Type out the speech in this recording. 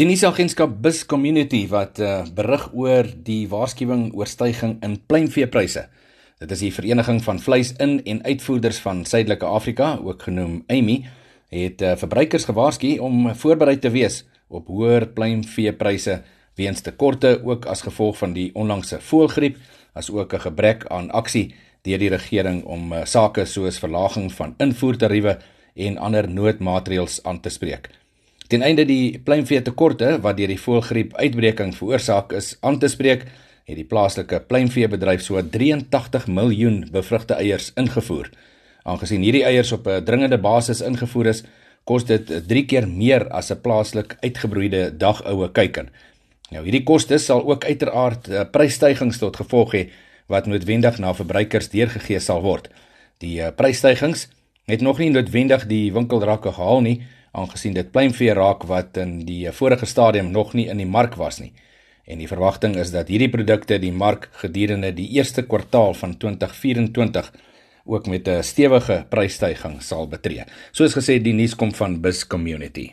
Die nuusagentskap Bus Community wat uh, berig oor die waarskuwing oor stygings in pluimveepryse. Dit is die vereniging van vleis-in- en uitvoerders van Suidelike Afrika, ook genoem AMI, het uh, verbruikers gewaarsku om voorberei te wees op hoër pluimveepryse weens tekorte ook as gevolg van die onlangse voëlgriep, as ook 'n gebrek aan aksie deur die regering om uh, sake soos verlaging van invoertariewe en ander noodmaatreëls aan te spreek. Ten einde die pluimvee tekorte wat deur die voëlgriep uitbreking veroorsaak is aan te spreek, het die plaaslike pluimveebedryf so 83 miljoen bevrugte eiers ingevoer. Aangesien hierdie eiers op 'n dringende basis ingevoer is, kos dit 3 keer meer as 'n plaaslik uitgebroeide dagoue kuiken. Nou hierdie kostes sal ook uiteraard uh, prysstygings tot gevolg hê wat noodwendig na verbruikers deurgegee sal word. Die uh, prysstygings het nog nie noodwendig die winkelrakke gehaal nie, aangesien dit pluimvee raak wat in die vorige stadium nog nie in die mark was nie. En die verwagting is dat hierdie produkte die mark gedurende die eerste kwartaal van 2024 ook met 'n stewige prysstygings sal betree. Soos gesê, die nuus kom van Bus Community.